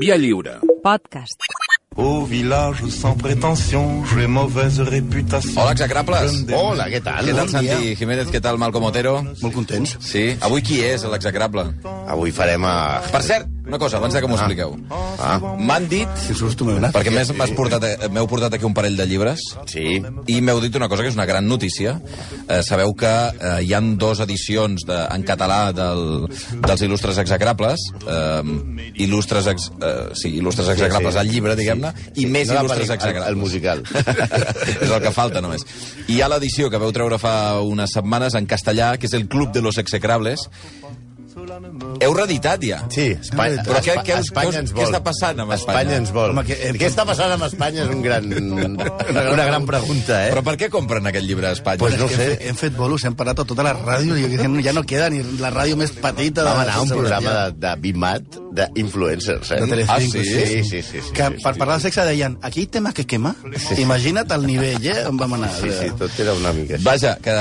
Via lliure. Podcast. Au village sans prétention, j'ai mauvaise réputation. Hola, execrables. Hola, què tal? Què tal, Bon dia. Santi Jiménez? Què tal, Malcom Otero? Molt contents. Sí? Avui qui és l'execrable? Avui farem a... Per cert, una cosa, abans de que m'ho expliqueu. Ah, M'han dit, Si susto m'he anat. perquè m'has portat, m'heu portat aquí un parell de llibres, sí. i m'heu dit una cosa que és una gran notícia. Eh, sabeu que eh, hi han dos edicions de, en català del, dels il·lustres execrables, eh, il·lustres, ex, eh, sí, il·lustres execrables sí. al llibre, diguem-ne, i més No il·lustres execrables. el- el musical. és el que falta, només. I hi ha l'edició que veu treure fa unes setmanes en castellà, que és el Club de los Execrables. Heu reeditat ja? Sí, Espanya, Però què- què Espanya què us- ens què vol. està passant amb Espanya? Espanya ens vol. Home, que- què està passant amb Espanya és un gran, una gran pregunta, eh? Però per què compren aquest llibre a Espanya? Pues no que sé. hem, hem fet bolos, hem parat a tota la ràdio i ja no queda ni la ràdio més petita Vam anar a un programa de, de Bimat d'influencers, eh? De Telecinco, Ah, sí? Sí, sí, sí. sí, que sí, per sí. parlar de sexe deien aquí hi tema que quema. Imagina't el nivell, eh? On vam anar. Sí, sí, tot era una mica. Vaja, que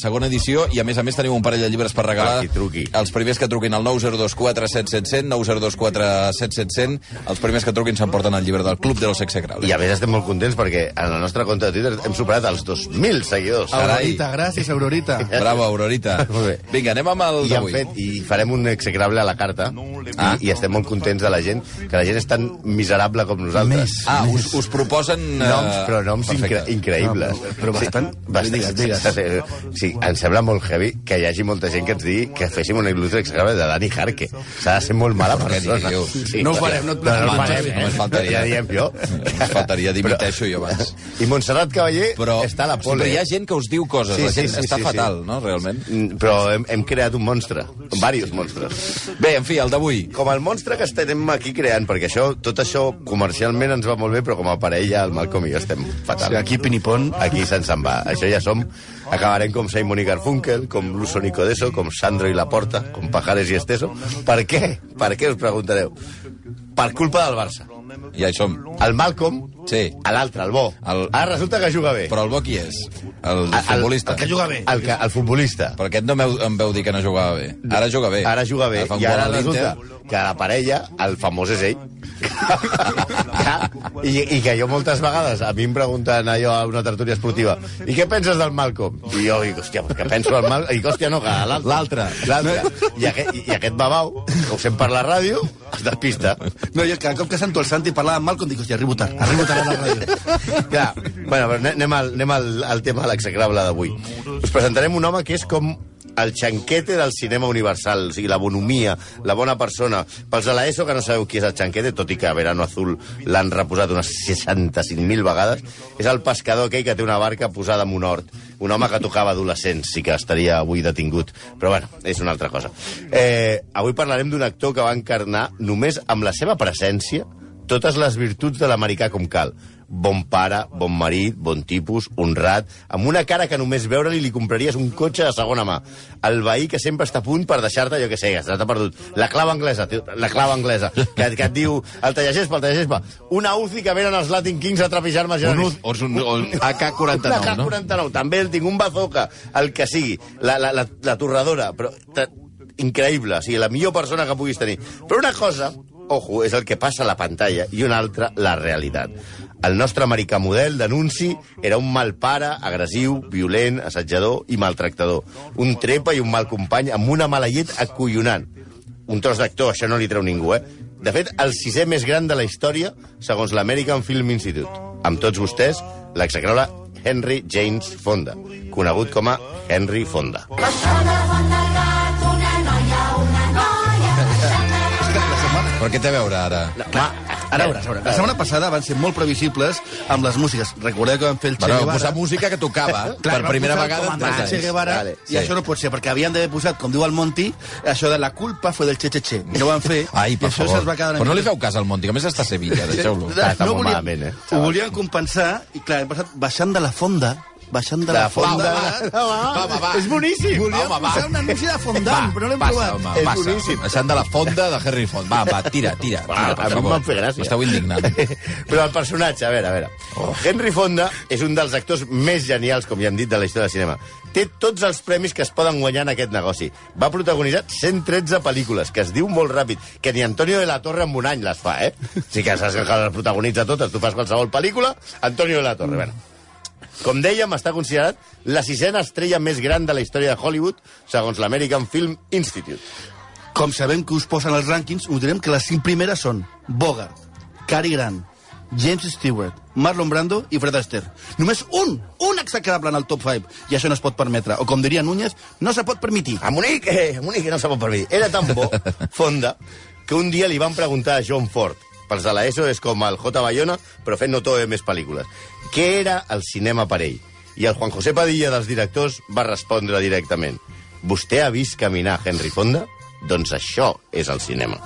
segona edició, i a més a més teniu un parell de llibres per regalar. Ah, qui truqui. Els primers que truquin al 9024 7700, 9024 7700, els primers que truquin s'emporten el llibre del Club de los Execrables. I a més estem molt contents perquè en la nostra compte de Twitter hem superat els 2.000 seguidors. Carai. Aurorita, gràcies, Aurorita. Bravo, Aurorita. Molt bé. Vinga, anem amb el I, d'avui. fet, I farem un execrable a la carta Ah. i, i estem molt contents de la gent, que la gent és tan miserable com nosaltres. Més. Ah, us, us proposen... eh, Noms, però noms incre increïbles. No, però- però bastant- bastant digues, digues. Sí, sí, em sembla molt heavy que hi hagi molta gent que ens digui que féssim un il·lustre execrable de Dani Jarque. S'ha de ser molt mala persona. dius? No ho farem, no no, no, farem. Només faltaria. Ja diem jo. Només faltaria, dimiteixo jo abans. I Montserrat Cavaller Però, està a la sí, pole. però hi ha gent que us diu coses. Sí, la sí, gent sí, està sí, fatal, sí. no, realment? Mm, Però hem, hem creat un monstre, diversos monstres. Bé, en fi, el d'avui. Com el monstre que estem aquí creant, perquè això, tot això comercialment ens va molt bé, però com a parella, el Malcolm i jo estem fatal. Sí, aquí pinipon. Aquí se'ns en va. Això ja som. Acabarem com Simon i Garfunkel, com Luso Nicodeso, com Sandro i Laporta, com Pajares i Esteso. Per què? Per què, us preguntareu? Per culpa del Barça. Ja hi som. El Malcolm, Sí. a l'altre, el bo. El- Ara resulta que juga bé. Però el bo qui és? El, El- futbolista. el que juga bé. El, que, el futbolista. Però aquest no meu, em veu dir que no jugava bé. Ara juga bé. Ara juga bé. un I ara resulta que la parella, el famós és ell. I, I que jo moltes vegades, a mi em pregunten allò a una tertúlia esportiva, i què penses del Malcolm? I jo dic, hòstia, pues que penso del Malcolm? I dic, hòstia, no, que l'altre. L'altre. I, aquest, I aquest babau, que ho sent per la ràdio, es despista. No, jo cada cop que sento el Santi parlar amb Malcolm dic, hòstia, arribo tard, arribo tard a la ràdio. Clar, bueno, però anem al, anem al, al tema de l'execrable d'avui. Us presentarem un home que és com el xanquete del cinema universal, o sigui, la bonomia, la bona persona. Pels de l'ESO, que no sabeu qui és el xanquete, tot i que a Verano Azul l'han reposat unes 65.000 vegades, és el pescador aquell que té una barca posada en un hort. Un home que tocava adolescents i que estaria avui detingut. Però bueno, és una altra cosa. Eh, avui parlarem d'un actor que va encarnar només amb la seva presència totes les virtuts de l'americà com cal. Bon pare, bon marit, bon tipus, honrat, amb una cara que només veure-li li compraries un cotxe de segona mà. El veí que sempre està a punt per deixar-te, jo què sé, que t'ha perdut. La clava anglesa, tio, la clava anglesa, que, que et diu el tallagespa, el tallagespa. Una UCI que venen els Latin Kings a trepitjar-me. Un, un, o un, un AK-49, Una no? K-49, també el tinc, un bazooka, el que sigui, la, la, la, la torradora, però increïble, o sigui, la millor persona que puguis tenir. Però una cosa, ojo, és el que passa a la pantalla, i una altra, la realitat. El nostre americà model d'anunci era un mal pare, agressiu, violent, assetjador i maltractador. Un trepa i un mal company amb una mala llet acollonant. Un tros d'actor, això no li treu ningú, eh? De fet, el sisè més gran de la història, segons l'American Film Institute. Amb tots vostès, l'execrable Henry James Fonda, conegut com a Henry Fonda. Però què té a veure ara? Clar, ara veuràs, a veure. La setmana passada van ser molt previsibles amb les músiques. Recordeu que van fer el Che Bueno, Guevara. posar música que tocava Clar, per primera vegada en tres Che anys. Guevara, Vale, i sí. això no pot ser, perquè havien d'haver posat, com diu el Monti, això de la culpa fue del Che Che Che. I no ho van fer, Ai, per favor. va Però no li mica- feu cas al Monti, que a més està a Sevilla, deixeu-lo. Està molt volien- malament, eh? Ho volien compensar, i clar, hem passat baixant de la fonda, baixant de De la fonda. Fonda. Va, Home, va. És boníssim. Volíem Home, va. posar un anunci de fondant, però no l'hem provat. Home, És passa. boníssim. Deixant de la fonda de Henry Fond. Va, va, tira, tira. Va, tira a per mi em fer gràcia. M'esteu indignant. Però el personatge, a veure, a veure. Oh. Henry Fonda és un dels actors més genials, com ja hem dit, de la història del cinema. Té tots els premis que es poden guanyar en aquest negoci. Va protagonitzar 113 pel·lícules, que es diu molt ràpid, que ni Antonio de la Torre en un any les fa, eh? Sí que saps que les protagonitza totes, tu fas qualsevol pel·lícula, Antonio de la Torre, bueno. Com dèiem, està considerat la sisena estrella més gran de la història de Hollywood, segons l'American Film Institute. Com sabem que us posen els rànquings, us direm que les cinc primeres són Bogart, Cary Grant, James Stewart, Marlon Brando i Fred Astaire. Només un, un execrable en el top 5. I això no es pot permetre. O com diria Núñez, no se pot permitir. A Munic, eh, a Munic no se pot permetre. Era tan bo, Fonda, que un dia li van preguntar a John Ford, pels de l'ESO és com el J. Bayona, però fent no tot més pel·lícules, què era el cinema per ell? I el Juan José Padilla dels directors va respondre directament. Vostè ha vist caminar Henry Fonda? Doncs això és el cinema.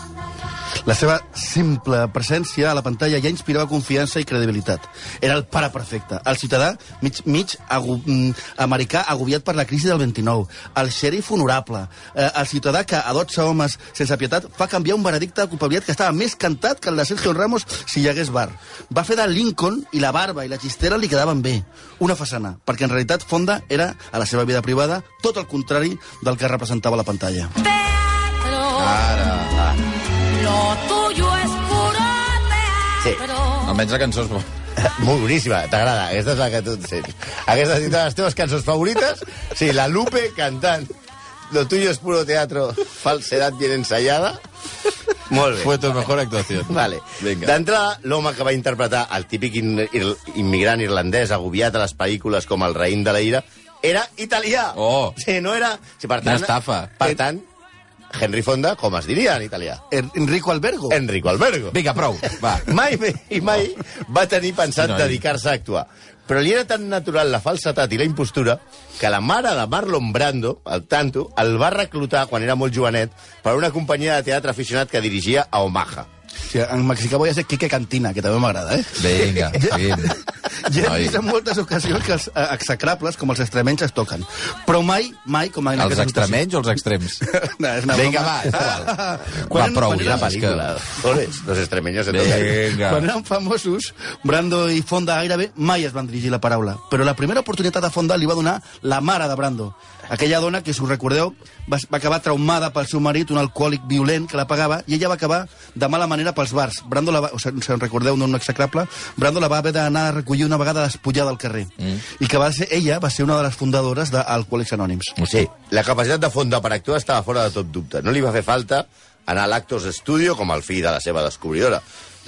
La seva simple presència a la pantalla ja inspirava confiança i credibilitat. Era el pare perfecte, el ciutadà mig, mig agu, mm, americà agobiat per la crisi del 29, el xèrif honorable, eh, el ciutadà que a 12 homes sense pietat fa canviar un veredicte de culpabilitat que estava més cantat que el de Sergio Ramos si hi hagués bar. Va fer de Lincoln i la barba i la xistera li quedaven bé. Una façana, perquè en realitat Fonda era, a la seva vida privada, tot el contrari del que representava la pantalla. Teatro. Ara, ah. Lo tuyo es puro teatro. Almenys la cançó és... bo- Molt boníssima, t'agrada. Aquesta és la que tu et sents. Aquesta és una de les teves cançons favorites. Sí, la Lupe cantant Lo tuyo es puro teatro, falsedad bien ensayada. Molt bé. Fue tu mejor actuación. Vale. D'entrada, l'home que va interpretar el típic in ir immigrant irlandès agobiat a les pel·lícules com el raïm de la ira era italià. Oh. Sí, no era... Sí, per tant, estafa. Per tant, Henry Fonda, com es diria en italià? En- Enrico Albergo. Enrico Albergo. Vinga, prou, va. Mai i mai va tenir pensat Sí, noi. dedicar-se a actuar. Però li era tan natural la falsetat i la impostura que la mare de Marlon Brando, el tanto, el va reclutar quan era molt jovenet per una companyia de teatre aficionat que dirigia a Omaha. Sí, en mexicà voy a ser Quique Cantina, que també m'agrada, eh? Vinga, seguim. Ja Noi. vist en moltes ocasions que els eh, execrables, com els extremenys, es toquen. Però mai, mai, com en Els aquesta extremenys o els extrems? No, és una Vinga, broma. va, és igual. Quan- va, prou, quan ja, és que... Los extremeños se tocan. Vinga. Quan eren famosos, Brando i Fonda gairebé mai es van dirigir la paraula. Però la primera oportunitat de Fonda li va donar la mare de Brando. Aquella dona que, si us recordeu, va, va acabar traumada pel seu marit, un alcohòlic violent que la pagava, i ella va acabar de mala manera pels bars. Brando la va, o sigui, si en recordeu, no un execrable, Brando la va haver d'anar a recollir una vegada despullada al carrer. Mm. I que va ser, ella va ser una de les fundadores d'Alcohòlics Anònims. Sí, la capacitat de Fonda per actuar estava fora de tot dubte. No li va fer falta anar a l'Actors Studio com el fill de la seva descobridora.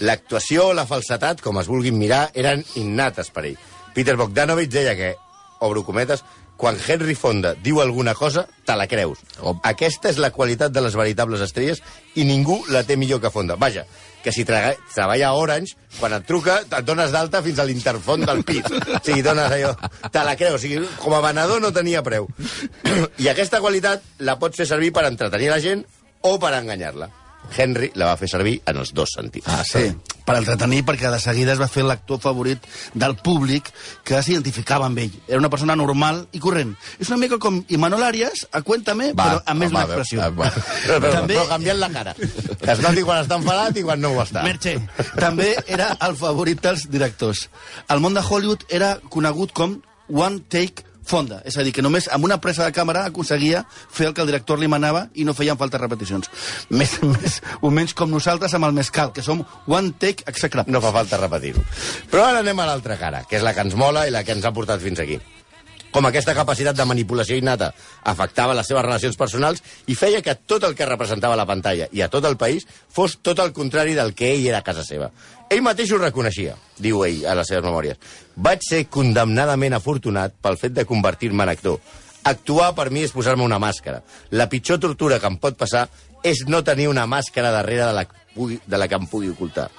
L'actuació o la falsetat, com es vulguin mirar, eren innates per ell. Peter Bogdanovich deia que, obro cometes, quan Henry Fonda diu alguna cosa, te la creus. Oh. Aquesta és la qualitat de les veritables estrelles i ningú la té millor que Fonda. Vaja, que si treballa a Orange, quan et truca, et dones d'alta fins a l'interfon del pis. O sigui, dones allò... Te la creus. O sigui, com a venedor no tenia preu. I aquesta qualitat la pots fer servir per entretenir la gent o per enganyar-la. Henry la va fer servir en els dos sentits. Ah, sí. Per entretenir, perquè de seguida es va fer l'actor favorit del públic que s'identificava amb ell. Era una persona normal i corrent. És una mica com Imanol Arias, a Cuéntame, Va, però amb més home, una expressió. va, va. Però, També- però canviant la cara. Que es noti quan està enfadat i quan no ho està. Merche. També era el favorit dels directors. Al món de Hollywood era conegut com One Take Fonda, és a dir, que només amb una presa de càmera aconseguia fer el que el director li manava i no feien falta repeticions. Més, més o menys com nosaltres amb el mescal, que som One Take execrable. No fa falta repetir-ho. Però ara anem a l'altra cara, que és la que ens mola i la que ens ha portat fins aquí. Com aquesta capacitat de manipulació innata afectava les seves relacions personals i feia que tot el que representava la pantalla i a tot el país fos tot el contrari del que ell era a casa seva. Ell mateix ho reconeixia, diu ell a les seves memòries. Vaig ser condemnadament afortunat pel fet de convertir-me en actor. Actuar per mi és posar-me una màscara. La pitjor tortura que em pot passar és no tenir una màscara darrere de la, pugui- de la que em pugui ocultar.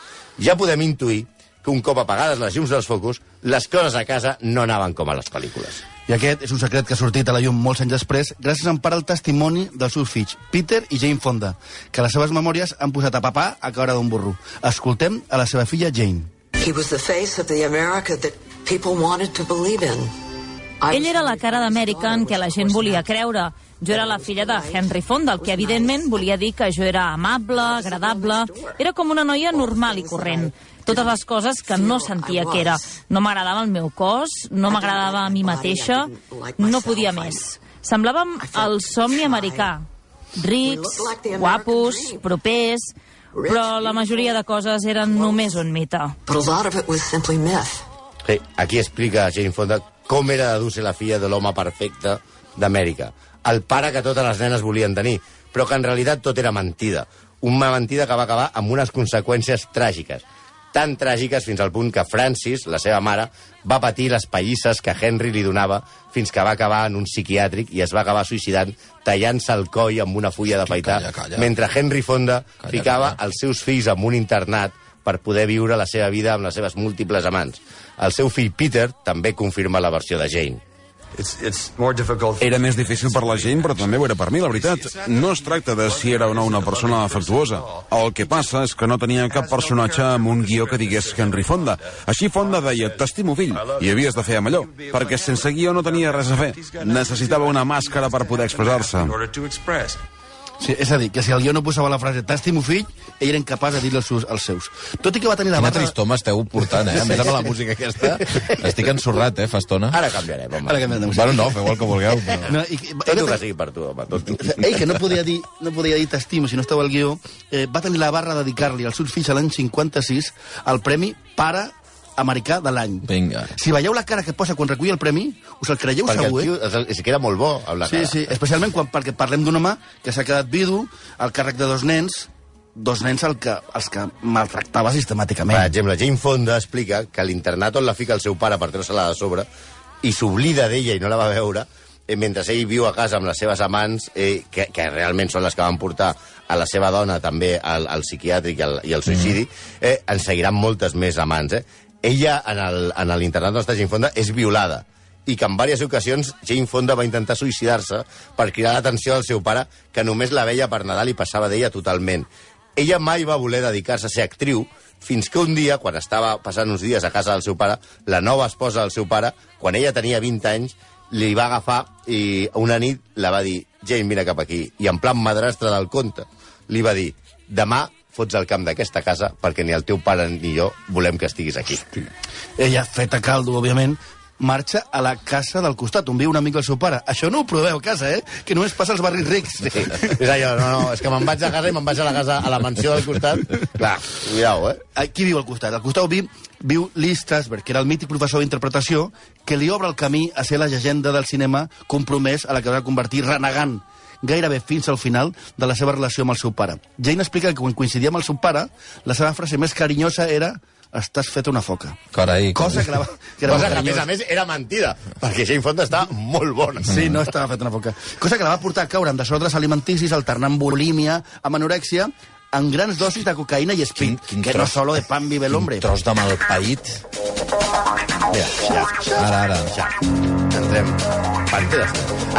Ja podem intuir que un cop apagades les llums dels focus, les coses a casa no anaven com a les pel·lícules. I aquest és un secret que ha sortit a la llum molts anys després gràcies en part al testimoni dels seus fills, Peter i Jane Fonda, que a les seves memòries han posat a papà a caure d'un burro. Escoltem a la seva filla Jane. He was the face of the America that people wanted to believe in. Ell era la cara d'Amèrica en què la gent volia creure. Jo era la filla de Henry Fonda, el que evidentment volia dir que jo era amable, agradable... Era com una noia normal i corrent. Totes les coses que no sentia que era. No m'agradava el meu cos, no m'agradava a mi mateixa, no podia més. Semblàvem el somni americà. Rics, guapos, propers, però la majoria de coses eren només un mite. Sí, aquí explica Jane Fonda com era de dur ser la filla de l'home perfecte d'Amèrica. El pare que totes les nenes volien tenir, però que en realitat tot era mentida. Una mentida que va acabar amb unes conseqüències tràgiques. Tan tràgiques fins al punt que Francis, la seva mare, va patir les pallisses que Henry li donava fins que va acabar en un psiquiàtric i es va acabar suïcidant tallant-se el coll amb una fulla de paitar, calla, calla. mentre Henry Fonda Calla, ficava calla. els seus fills en un internat per poder viure la seva vida amb les seves múltiples amants. El seu fill Peter també confirma la versió de Jane. Era més difícil per la gent, però també ho era per mi, la veritat. No es tracta de si era o no una persona afectuosa. El que passa és que no tenia cap personatge amb un guió que digués Henry Fonda. Així Fonda deia, t'estimo fill, i havies de fer amb allò, perquè sense guió no tenia res a fer. Necessitava una màscara per poder expressar-se. Sí, és a dir, que si el guió no posava la frase t'estimo fill, ell era incapaç de dir-li als, seus- als seus. Tot i que va tenir la Quina barra... tristor m'esteu portant, eh? A més, amb la música aquesta, estic ensorrat, eh, fa estona. Ara canviarem, home. Ara de música. Bueno, no, feu el que vulgueu. Però... No, i, i, Tot el que sigui per tu, home. Tot. ell, que no podia dir, no podia dir t'estimo si no estava al guió, eh, va tenir la barra de dedicar-li als seus fills a l'any 56 el premi Pare Americà de l'any. Vinga. Si veieu la cara que posa quan recull el premi, us el creieu Perquè el segur, tio eh? és, és que era molt bo amb la Sí, cara. sí, especialment quan, perquè parlem d'un home que s'ha quedat vidu al càrrec de dos nens, dos nens el que, els que maltractava Per sistemàticament. exemple, Jane Fonda explica que a l'internat on la fica el seu pare per treure-se-la de sobre i s'oblida d'ella i no la va veure, eh, mentre ell viu a casa amb les seves amants, eh, que, que realment són les que van portar a la seva dona també al, al psiquiàtric i al, i al suïcidi, eh, en seguiran moltes més amants. Eh? Ella, en el- l'internat on està Jane Fonda, és violada i que en diverses ocasions Jane Fonda va intentar suïcidar-se per cridar l'atenció del seu pare, que només la veia per Nadal i passava d'ella totalment. Ella mai va voler dedicar-se a ser actriu, fins que un dia, quan estava passant uns dies a casa del seu pare, la nova esposa del seu pare, quan ella tenia 20 anys, li va agafar i una nit la va dir Jane, vine cap aquí. I en plan madrastre del conte, li va dir demà fots al camp d'aquesta casa perquè ni el teu pare ni jo volem que estiguis aquí. Ella, feta caldo, òbviament, marxa a la casa del costat, on viu un amic del seu pare. Això no ho proveu a casa, eh? Que només passa als barris rics. Sí, és allò, no, no, és que me'n vaig a casa i me'n vaig a la casa, a la mansió del costat. Clar, cuidao, eh? Qui viu al costat? Al costat viu, viu Lee Strasberg, que era el mític professor d'interpretació que li obre el camí a ser la llegenda del cinema compromès a la que va convertir renegant gairebé fins al final de la seva relació amb el seu pare. Jane explica que quan coincidia amb el seu pare, la seva frase més carinyosa era estàs fet una foca. Carai, Cosa que, la, que era Cosa que, a més a més, era mentida, perquè Jane Fonda està molt bona. Sí, no estava fet una foca. Cosa que la va portar a caure en desordres alimenticis, alternant bulímia amb anorèxia, en grans dosis de cocaïna i speed, Quin- quin que no tros- solo de pan vive el hombre. Quin tros de malpaït. Mira, ja, Ara, ara. ja. Entrem. Pantera.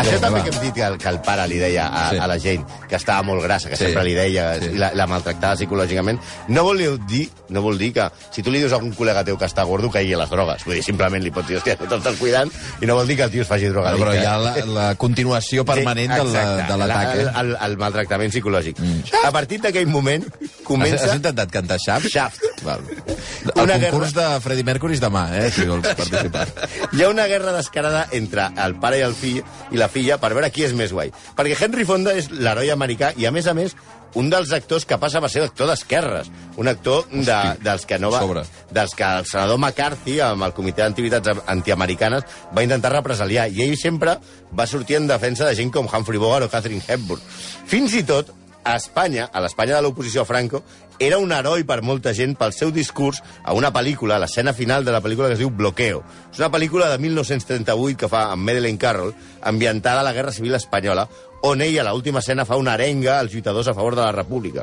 Això també que hem dit que el, que el pare li deia a, Sí. a la Jane que estava molt grassa, que Sí. sempre li deia Sí. i la, la maltractava psicològicament, no vol dir, no vol dir que si tu li dius a algun col·lega teu que està gordo, caigui a les drogues. Vull dir, simplement li pots dir, hòstia, tu t'estàs cuidant, i no vol dir que el tio es faci No, drogadicte. però hi ha la, la continuació permanent la- exacte, de l'atac. El, Eh? el, el maltractament psicològic. Mm. A partir d'aquell moment, Has, comença... has intentat cantar Shaft? Shaft. Val. El Una concurs de Freddie Mercury és demà, eh, si vols participar. Hi ha una guerra descarada entre el pare i el fill i la filla per veure qui és més guai. Perquè Henry Fonda és l'heroi americà i, a més a més, un dels actors que passa va ser actor d'esquerres. Un actor de, dels que no va... sobre. Dels que el senador McCarthy, amb el Comitè d'Activitats Antiamericanes, va intentar represaliar. I ell sempre va sortir en defensa de gent com Humphrey Bogart o Catherine Hepburn. Fins i tot, a Espanya, a l'Espanya de l'oposició a Franco, era un heroi per molta gent pel seu discurs a una pel·lícula, a l'escena final de la pel·lícula que es diu Bloqueo. És una pel·lícula de 1938 que fa amb Madeleine Carroll, ambientada a la Guerra Civil Espanyola, on ella, a l'última escena, fa una arenga als lluitadors a favor de la República.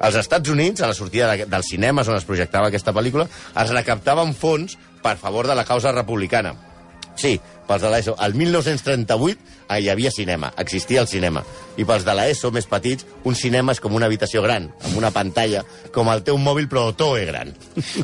Als Estats Units, a la sortida de, dels cinemes on es projectava aquesta pel·lícula, es recaptaven fons per favor de la causa republicana. Sí, pels de l'ESO. Al 1938 ah, hi havia cinema, existia el cinema. I pels de l'ESO més petits, un cinema és com una habitació gran, amb una pantalla, com el teu mòbil, però toe gran.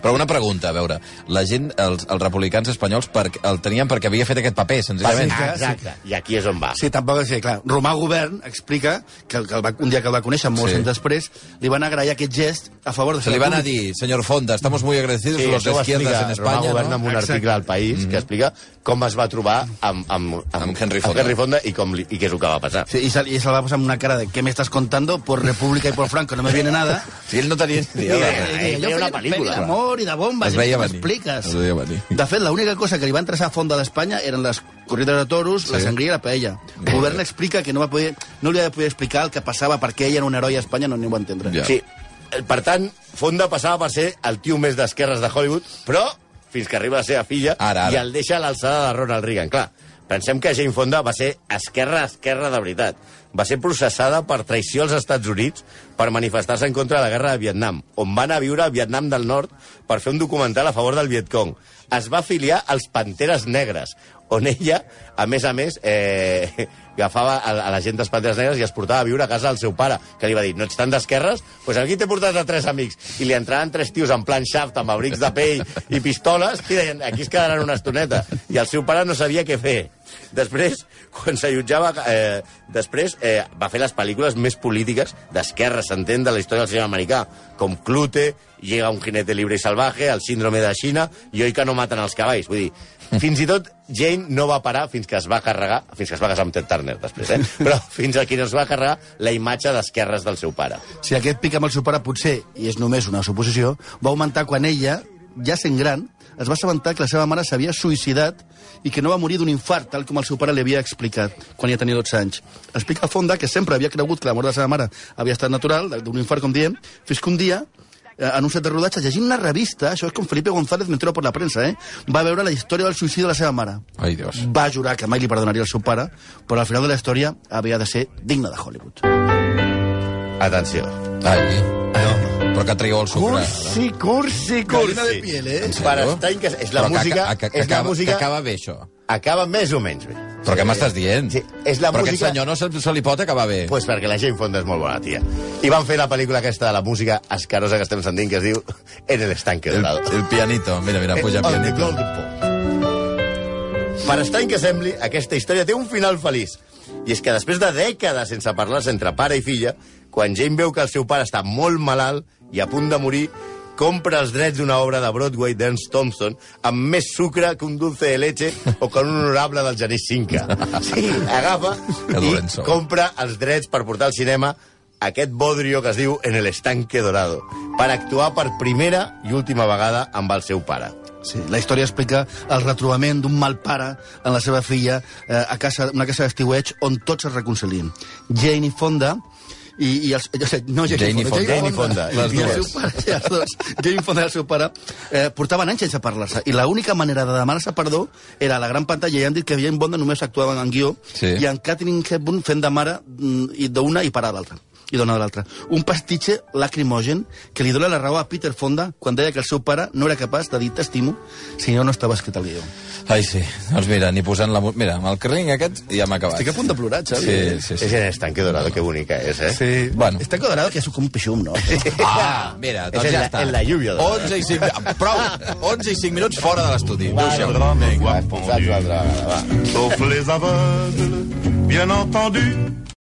Però una pregunta, a veure, la gent, els, els republicans espanyols, per, el tenien perquè havia fet aquest paper, senzillament. Bàsica. Exacte. I aquí és on va. Sí, tampoc és clar. Romà Govern explica que, el- que el va, un dia que el va conèixer, molts Sí. anys després, li van agrair aquest gest a favor de Se li van a dir, señor Fonda, estamos muy agradecidos Sí, los de izquierdas en Romà España, Govern no? amb un Exacte. article al País que explica com es va trobar amb, amb, Amb Henry amb Fonda. Henry Fonda i, com li, i què és el que va passar. Sí, y, se, y se la va posar amb una cara de ¿qué me estás contando? Por República y por Franco no me viene nada. Sí, ell no tenia idea. res. ell feia una pel·lícula. d'amor i de bombes. Es i m'expliques? Es. De fet, l'única cosa que li va interessar a Fonda d'Espanya eren les corrides de toros, sí. la sangria i la paella. El govern explica que no, va poder, no li va poder explicar el que passava perquè ell era un heroi a Espanya, no ni ho va entendre. Ja. Sí, eh, per tant, Fonda passava per ser el tio més d'esquerres de Hollywood, però fins que arriba la seva filla Ara, ara. i el deixa a l'alçada de Ronald Reagan. Clar, pensem que Jane Fonda va ser esquerra-esquerra de veritat. Va ser processada per traïció als Estats Units per manifestar-se en contra de la guerra de Vietnam, on va anar a viure al Vietnam del Nord per fer un documental a favor del Vietcong. Es va afiliar als Panteres Negres, on ella, a més a més, eh, agafava a, a la gent dels Panteres Negres i es portava a viure a casa del seu pare, que li va dir, no ets tan d'esquerres? Doncs pues aquí t'he portat a tres amics. I li entraven tres tios en plan shaft, amb abrics de pell i pistoles, i deien, aquí es quedaran una estoneta. I el seu pare no sabia què fer. Després, quan s'allotjava... Eh, després eh, va fer les pel·lícules més polítiques d'esquerra, s'entén, de la història del cinema americà, com Clute, Llega un jinete libre i salvaje, El síndrome de Xina i Oi que no maten els cavalls. Vull dir, fins i tot Jane no va parar fins que es va carregar, fins que es va casar amb Ted Turner després, eh? però fins aquí no es va carregar la imatge d'esquerres del seu pare. Si aquest pic amb el seu pare potser, i és només una suposició, va augmentar quan ella, ja sent gran, es va assabentar que la seva mare s'havia suïcidat i que no va morir d'un infart, tal com el seu pare li havia explicat quan ja tenia 12 anys. Explica Fonda que sempre havia cregut que la mort de la seva mare havia estat natural, d'un infart, com diem, fins que un dia eh, en un set de rodatge, llegint una revista, això és com Felipe González, me entero por la premsa, eh? va veure la història del suïcidi de la seva mare. Ai, Dios. Va jurar que mai li perdonaria el seu pare, però al final de la història havia de ser digne de Hollywood. Atenció. Ai. Però que traigueu el sucre. Cursi, cursi, cursi. Gallina de piel, eh? Sèrio? estar en cas... És la Però que música... aca- que, és la acaba, música... que acaba bé, això. Acaba més o menys bé. Però què m'estàs dient? Sí, és la Però música- aquest senyor no se, se li pot acabar bé. Pues perquè la Jane Fonda és molt bona, tia. I van fer la pel·lícula aquesta de la música escarosa que estem sentint, que es diu En el estanque el, dorado. el pianito, mira, mira, puja el pianito. Per estrany que sembli, aquesta història té un final feliç. I és que després de dècades sense parlar-se entre pare i filla, quan Jane veu que el seu pare està molt malalt i a punt de morir, compra els drets d'una obra de Broadway d'Ernst Thompson amb més sucre que un dulce de leche o que un honorable del Genís Cinca. Sí, agafa El i Lorenzo. compra els drets per portar al cinema aquest bodrio que es diu En el estanque dorado, per actuar per primera i última vegada amb el seu pare. Sí, la història explica el retrobament d'un mal pare en la seva filla eh, a casa, una casa d'estiueig on tots es reconcilien. Jane i Fonda i, i els, jo sé, no Jane, Fonda. Jane Fonda, les I el dues. seu pare, i els dos, Jane Fonda i el seu pare eh, portaven anys sense parlar-se i l'única manera de demanar-se perdó era a la gran pantalla i han dit que Jane Fonda només actuava en guió Sí. i en Catherine Hepburn fent de mare mm, i d'una i pare de l'altra i dona de l'altra. Un pastitxe lacrimogen que li dona la raó a Peter Fonda quan deia que el seu pare no era capaç de dir t'estimo si no no estava escrit al guió. Ai, sí. Doncs mira, ni posant la... Mira, amb el carling aquest ja m'ha acabat. Estic a punt de plorar, Xavi. Sí, sí, És sí. en estanque dorado, que bonica és, eh? Sí. Bueno. Està quadrado que és com un pixum, no? Ah, mira, doncs És ja la- està. en la lluvia, doncs. 11 i 5... Prou! 11 i 5 minuts fora de l'estudi. Adéu-siau. Va, vegada, va. sauf les aveugles, bien entendu.